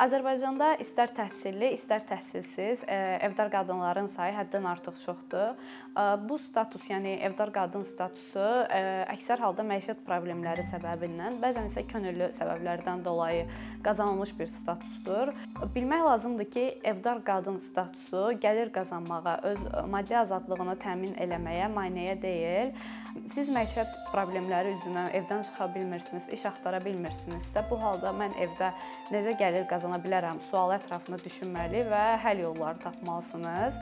Azərbaycanda istər təhsilli, istər təhsilsiz evdar qadınların sayı həddən artıq çoxdur. Bu status, yəni evdar qadın statusu əksər halda məişət problemləri səbəbindən, bəzən isə könüllü səbəblərdən dolayı qazanılmış bir statusdur. Bilmək lazımdır ki, evdar qadın statusu gəlir qazanmağa, öz maddi azadlığını təmin eləməyə maneə deyil. Siz məişət problemləri üzündən evdən çıxa bilmirsiniz, iş axtara bilmirsinizsə, bu halda mən evdə necə gəlir qazana bilərəm sualı ətrafında düşünməli və həll yolları tapmalısınız.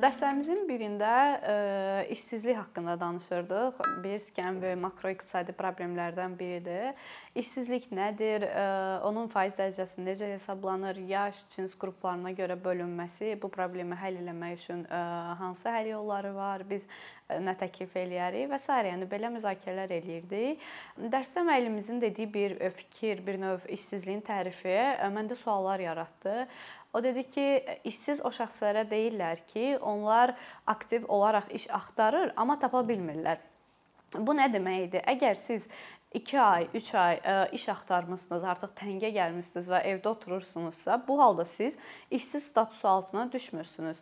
Dərslərimizin birində ə, işsizlik haqqında danışırdıq. Bilirsiniz ki, ən böyük makroiqtisadi problemlərdən biridir. İşsizlik nədir? Ə, onun faiz dərəcəsi necə hesablanır? Yaş, cins qruplarına görə bölünməsi bu problemi həll etmək üçün ə, hansı həll yolları var? Biz nə təklif eləyərik və s. yəni belə müzakirələr eləyirdik. Dərsdə müəllimimizin dediyi bir fikir, bir növ işsizliyin tərifi məndə suallar yaratdı. O dedi ki, işsiz o şəxslərə deyirlər ki, onlar aktiv olaraq iş axtarır, amma tapa bilmirlər. Bu nə deməkdir? Əgər siz 2 ay, 3 ay iş axtarmısınız, artıq təngə gəlmisiniz və evdə oturursunuzsa, bu halda siz işsiz statusu altına düşmürsünüz.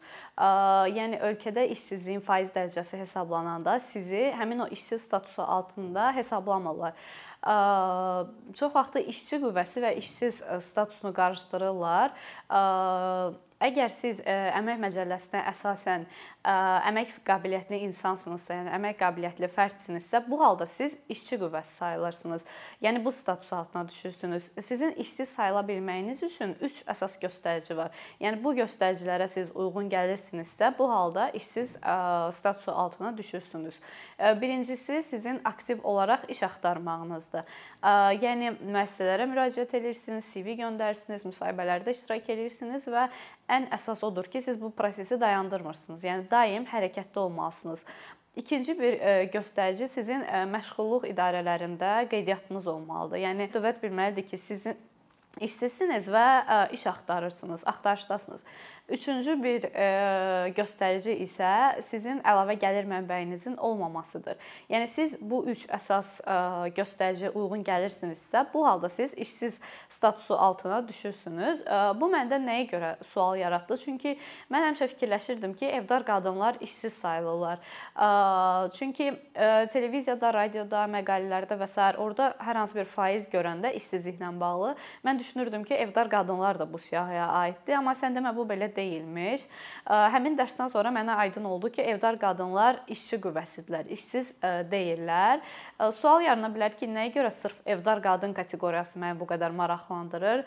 Yəni ölkədə işsizliyin faiz dərəcəsi hesablananda sizi həmin o işsiz statusu altında hesablamırlar çox vaxt işçi qüvvəsi və işsiz statusunu qarışdırırlar. Əgər siz əmək məcəlləsinə əsasən əmək qabiliyyətli insansınızsa, yəni əmək qabiliyyətli fərdsinizsə, bu halda siz işçi qüvvəsi sayılırsınız. Yəni bu status altına düşürsünüz. Sizin işsiz sayıla bilməyiniz üçün 3 əsas göstərici var. Yəni bu göstəricilərə siz uyğun gəlirsinizsə, bu halda işsiz statusu altına düşürsünüz. Birincisi sizin aktiv olaraq iş axtarmağınızdır. Yəni müəssisələrə müraciət edirsiniz, CV göndərirsiniz, müsahibələrdə iştirak edirsiniz və ən əsas odur ki, siz bu prosesi dayandırmırsınız. Yəni daim hərəkətdə olmalısınız. İkinci bir e, göstərici sizin e, məşğulluq idarələrində qeydiyyatınız olmalıdır. Yəni dövlət bilməlidir ki, sizin işsizsiniz və e, iş axtarırsınız, axtarışdasınız. Üçüncü bir e, göstərici isə sizin əlavə gəlir mənbəyinizin olmamasıdır. Yəni siz bu üç əsas e, göstəriciyə uyğun gəlirsinizsə, bu halda siz işsiz statusu altına düşürsünüz. E, bu məndə nəyə görə sual yaratdı? Çünki mən həmişə fikirləşirdim ki, evdar qadınlar işsiz sayılırlar. Çünki televiziyada, radioda, məqalələrdə və s. orada hər hansı bir faiz görəndə işsizliklə bağlı mən düşünürdüm ki, evdar qadınlar da bu siyahıya aiddir, amma sən demə bu belə deyilmiş. Həmin dərsdən sonra mənə aydın oldu ki, evdar qadınlar işçi qüvvəsidirlər, işsiz deyillər. Sual yarana bilər ki, nəyə görə sırf evdar qadın kateqoriyası məni bu qədər maraqlandırır?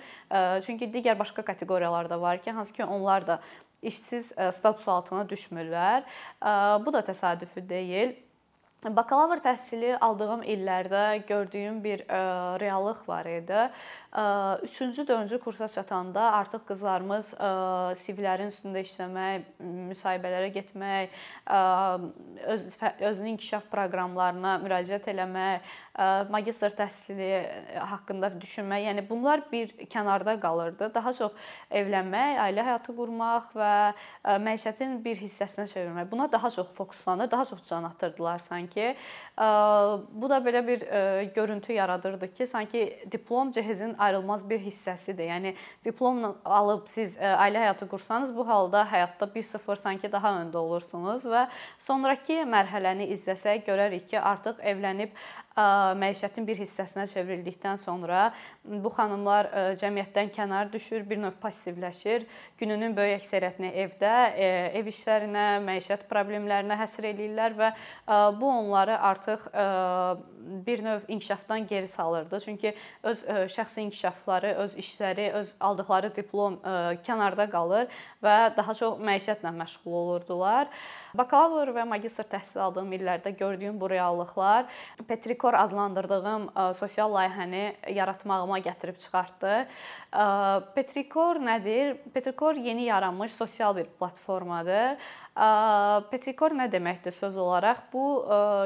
Çünki digər başqa kateqoriyalar da var ki, hansı ki onlar da işsiz statusu altına düşmürlər. Bu da təsadüfi deyil. Bakalavr təhsili aldığım illərdə gördüyüm bir reallıq var idi. 3-cü, 4-cü kursa çatanda artıq qızlarımız CV-lərin üstündə işləmək, müsahibələrə getmək, öz özünün inkişaf proqramlarına müraciət eləmək, magistr təhsili haqqında düşünmək, yəni bunlar bir kənarda qalırdı. Daha çox evlənmək, ailə həyatı qurmaq və məişətin bir hissəsinə çevirmək. Buna daha çox fokuslanır, daha çox can atırdılar sanki. Bu da belə bir görüntü yaradırdı ki, sanki diplom cehizin ayrılmaz bir hissəsidir. Yəni diplomla alıb siz ailə həyatı qursanız, bu halda həyatda 1-0 sanki daha öndə olursunuz və sonrakı mərhələni izləsək görərik ki, artıq evlənib məişətin bir hissəsinə çevrildikdən sonra bu xanımlar cəmiyyətdən kənar düşür, bir növ passivləşir. Gününün böyük əksəriyyətini evdə, ev işlərinə, məişət problemlərinə həsr eləyirlər və bu onları artıq bir növ inkişafdan geri salırdı. Çünki öz şəxsi inkişafları, öz işləri, öz aldıqları diplom kənarda qalır və daha çox məişətlə məşğul olurdular. Bakalavr və magistr təhsil aldığım illərdə gördüyüm bu reallıqlar Petrikor adlandırdığım sosial layihəni yaratmağıma gətirib çıxartdı. Petrikor nədir? Petrikor yeni yaranmış sosial bir platformadır. Petrikor nə deməkdir söz olaraq? Bu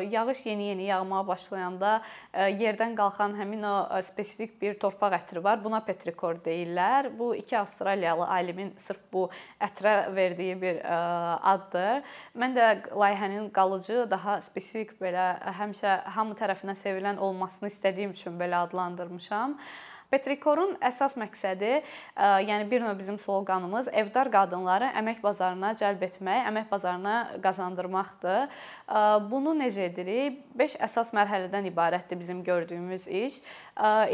yağış yeni-yeni yağmağa başlayanda yerdən qalxan həmin o spesifik bir torpaq ətri var. Buna petrikor deyirlər. Bu iki Avstraliyalı alimin sırf bu ətrə verdiyi bir addır. Mən də layihənin qalıcı, daha spesifik belə həmişə hamı tərəfindən sevilən olmasını istədiyim üçün belə adlandırmışam. Petrikorun əsas məqsədi, e, yəni bir növ bizim sloqanımız evdar qadınları əmək bazarına cəlb etmək, əmək bazarına qazandırmaqdır. E, bunu necə edirik? 5 əsas mərhələdən ibarətdir bizim gördüyümüz iş.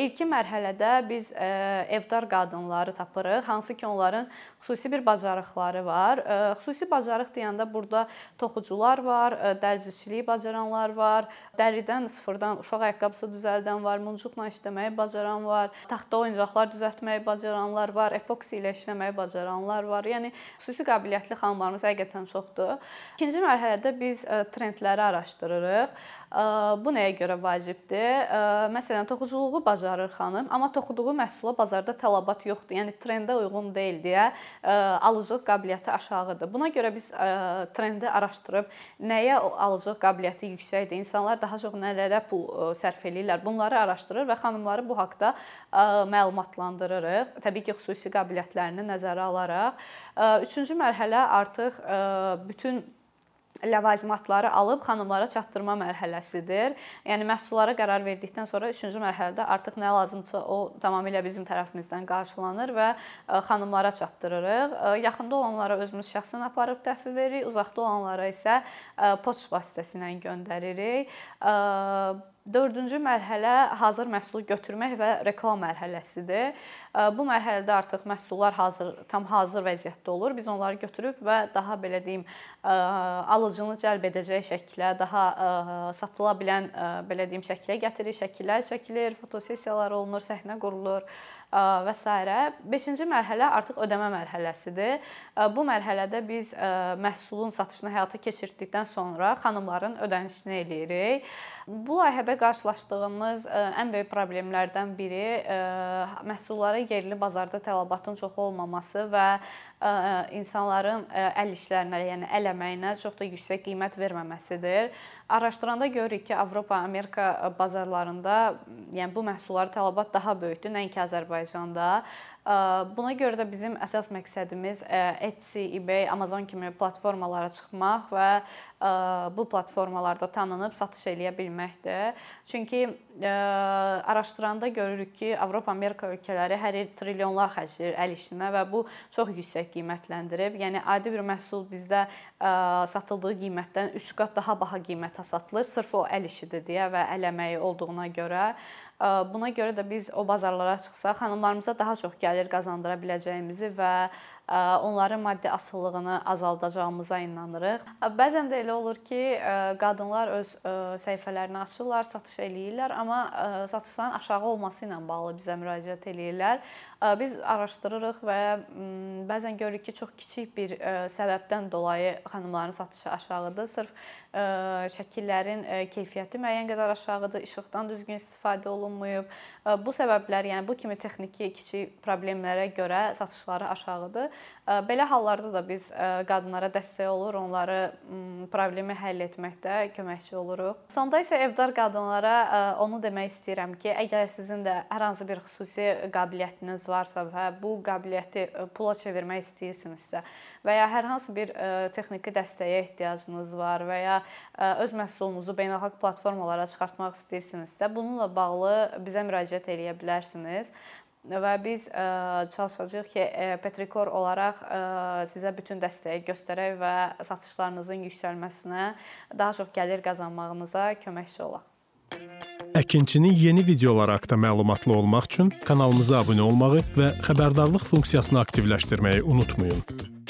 İlkin mərhələdə biz evdar qadınları tapırıq, hansı ki, onların xüsusi bir bacarıqları var. Xüsusi bacarıq deyəndə burada toxucular var, dərziçilik bacaranlar var, dəridən sıfırdan uşaq ayaqqabısı düzəldən var, muncuqla işləməyi bacaran var, taxta oyuncaqlar düzəltməyi bacaranlar var, epoksi ilə işləməyi bacaranlar var. Yəni xüsusi qabiliyyətli xanımlarımız həqiqətən çoxdur. İkinci mərhələdə biz trendləri araşdırırıq. Bu nəyə görə vacibdir? Məsələn, toxuculuğu bacarır xanım, amma toxuduğu məhsula bazarda tələbat yoxdur. Yəni trendə uyğun deyil deyə alıcılıq qabiliyyəti aşağıdır. Buna görə biz trendi araşdırıb nəyə alıcılıq qabiliyyəti yüksəkdir, insanlar daha çox nələrə pul sərf eləyirlər, bunları araşdırır və xanımları bu haqqda məlumatlandırırıq. Təbii ki, xüsusi qabiliyyətlərini nəzərə alaraq. Üçüncü mərhələ artıq bütün ləvazimatları alıb xanımlara çatdırma mərhələsidir. Yəni məhsullara qərar verdikdən sonra 3-cü mərhələdə artıq nə lazımdırsa o tamamilə bizim tərəfimizdən qarşılanır və xanımlara çatdırırıq. Yaxında olanlara özümüz şəxsən aparıb təhvil veririk, uzaqda olanlara isə poçt vasitəsilə göndəririk. Dördüncü mərhələ hazır məhsulu götürmək və reklam mərhələsidir. Bu mərhələdə artıq məhsullar hazır, tam hazır vəziyyətdə olur. Biz onları götürüb və daha belə deyim, alıcını cəlb edəcək şəklə, daha satıla bilən belə deyim şəklə gətiririk, şəkillər çəkilir, fotosessiyalar olunur, səhnə qurulur və s. 5-ci mərhələ artıq ödəmə mərhələsidir. Bu mərhələdə biz məhsulun satışını həyata keçirdikdən sonra xanımların ödənişini eləyirik. Bu layihədə qarşılaşdığımız ən böyük problemlərdən biri məhsullara yerli bazarda tələbatın çox olmaması və insanların əl işlərinə, yəni əl əməyinə çox da yüksək qiymət verməməsidir. Araşdıranda görürük ki, Avropa, Amerika bazarlarında yəni bu məhsullara tələbat daha böyükdür, nəinki Azərbaycanda. Buna görə də bizim əsas məqsədimiz Etsy, eBay, Amazon kimi platformalara çıxmaq və bu platformalarda tanınıb satış eləyə bilməkdir. Çünki araşdıranda görürük ki, Avropa, Amerika ölkələri hər il trilyonlar xərcləyir əl işinə və bu çox yüksək qiymətləndirib. Yəni adi bir məhsul bizdə satıldığı qiymətdən 3 qat daha baha qiymətə satılır, sırf o əl işidir deyə və əl əməyi olduğuna görə. Buna görə də biz o bazarlara çıxsaq, xanımlarımıza daha çox gəlir qazandıra biləcəyimizi və onların maddi asılılığını azaldacağımıza inanırıq. Bəzən də elə olur ki, qadınlar öz səhifələrini açırlar, satış eləyirlər, amma satışların aşağı olması ilə bağlı bizə müraciət eləyirlər. Biz araşdırırıq və bəzən görürük ki, çox kiçik bir səbəbdən dolayı xanımların satışı aşağıdır. Sırf şəkillərin keyfiyyəti müəyyən qədər aşağıdır, işıqdan düzgün istifadə olunmayıb. Bu səbəblər, yəni bu kimi texniki kiçik problemlərə görə satışları aşağıdır. Belə hallarda da biz qadınlara dəstək olur, onları problemi həll etməkdə köməkçi oluruq. Sonda isə evdar qadınlara onu demək istəyirəm ki, əgər sizin də hər hansı bir xüsusi qabiliyyətiniz varsa və bu qabiliyyəti pula çevirmək istəyirsinizsə və ya hər hansı bir texniki dəstəyə ehtiyacınız var və ya öz məhsulunuzu beynəlxalq platformalara çıxartmaq istəyirsinizsə, bununla bağlı bizə müraciət eləyə bilərsiniz və biz çalışacağıq ki, Petrikor olaraq sizə bütün dəstəyi göstərək və satışlarınızın yüksəlməsinə, daha çox gəlir qazanmağınıza köməkçi olaq. Əkinçinin yeni videoları haqqında məlumatlı olmaq üçün kanalımıza abunə olmağı və xəbərdarlıq funksiyasını aktivləşdirməyi unutmayın.